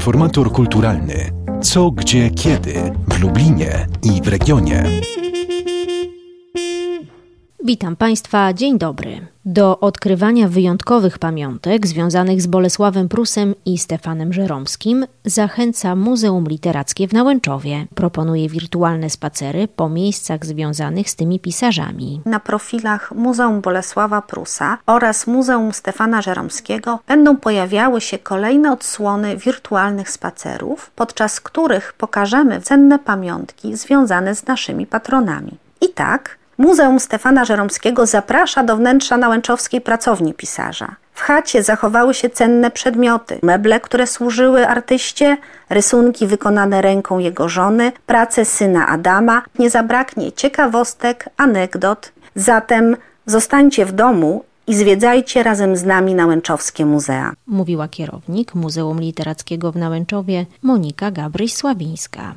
Informator kulturalny. Co, gdzie, kiedy w Lublinie i w regionie. Witam Państwa, dzień dobry. Do odkrywania wyjątkowych pamiątek związanych z Bolesławem Prusem i Stefanem Żeromskim zachęca Muzeum Literackie w Nałęczowie. Proponuje wirtualne spacery po miejscach związanych z tymi pisarzami. Na profilach Muzeum Bolesława Prusa oraz Muzeum Stefana Żeromskiego będą pojawiały się kolejne odsłony wirtualnych spacerów, podczas których pokażemy cenne pamiątki związane z naszymi patronami. I tak Muzeum Stefana Żeromskiego zaprasza do wnętrza nałęczowskiej pracowni pisarza. W chacie zachowały się cenne przedmioty, meble, które służyły artyście, rysunki wykonane ręką jego żony, prace syna Adama. Nie zabraknie ciekawostek, anegdot. Zatem zostańcie w domu i zwiedzajcie razem z nami Nałęczowskie Muzea. Mówiła kierownik Muzeum Literackiego w Nałęczowie Monika Gabryś-Sławińska.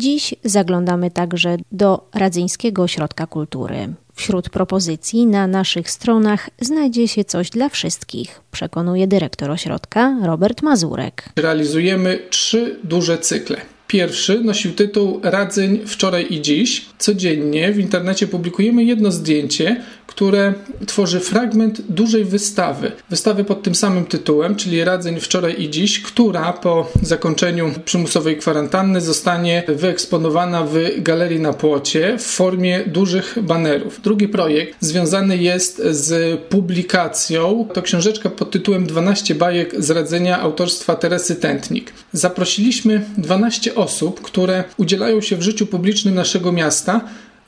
Dziś zaglądamy także do Radzyńskiego Ośrodka Kultury. Wśród propozycji na naszych stronach znajdzie się coś dla wszystkich, przekonuje dyrektor ośrodka Robert Mazurek. Realizujemy trzy duże cykle. Pierwszy nosił tytuł Radzeń wczoraj i dziś. Codziennie w internecie publikujemy jedno zdjęcie, które tworzy fragment dużej wystawy. Wystawy pod tym samym tytułem, czyli Radzeń wczoraj i dziś, która po zakończeniu przymusowej kwarantanny zostanie wyeksponowana w galerii na płocie w formie dużych banerów. Drugi projekt związany jest z publikacją. To książeczka pod tytułem 12 bajek z radzenia autorstwa Teresy Tętnik. Zaprosiliśmy 12 osób, które udzielają się w życiu publicznym naszego miasta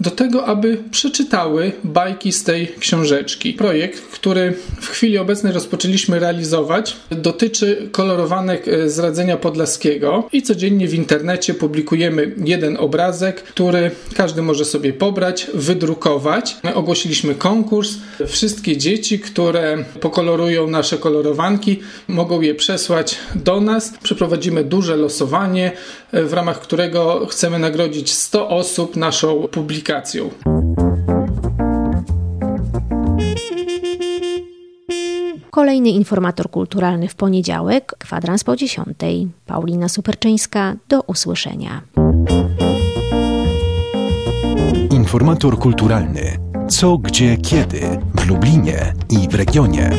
do tego, aby przeczytały bajki z tej książeczki. Projekt, który w chwili obecnej rozpoczęliśmy realizować, dotyczy kolorowanek e, z radzenia podlaskiego i codziennie w internecie publikujemy jeden obrazek, który każdy może sobie pobrać, wydrukować. My ogłosiliśmy konkurs. Wszystkie dzieci, które pokolorują nasze kolorowanki, mogą je przesłać do nas. Przeprowadzimy duże losowanie, e, w ramach którego chcemy nagrodzić 100 osób naszą publikacją aplikacją. Kolejny informator kulturalny w poniedziałek, kwadrans po dziesiątej. Paulina Superczyńska, do usłyszenia. Informator kulturalny. Co, gdzie, kiedy w Lublinie i w regionie.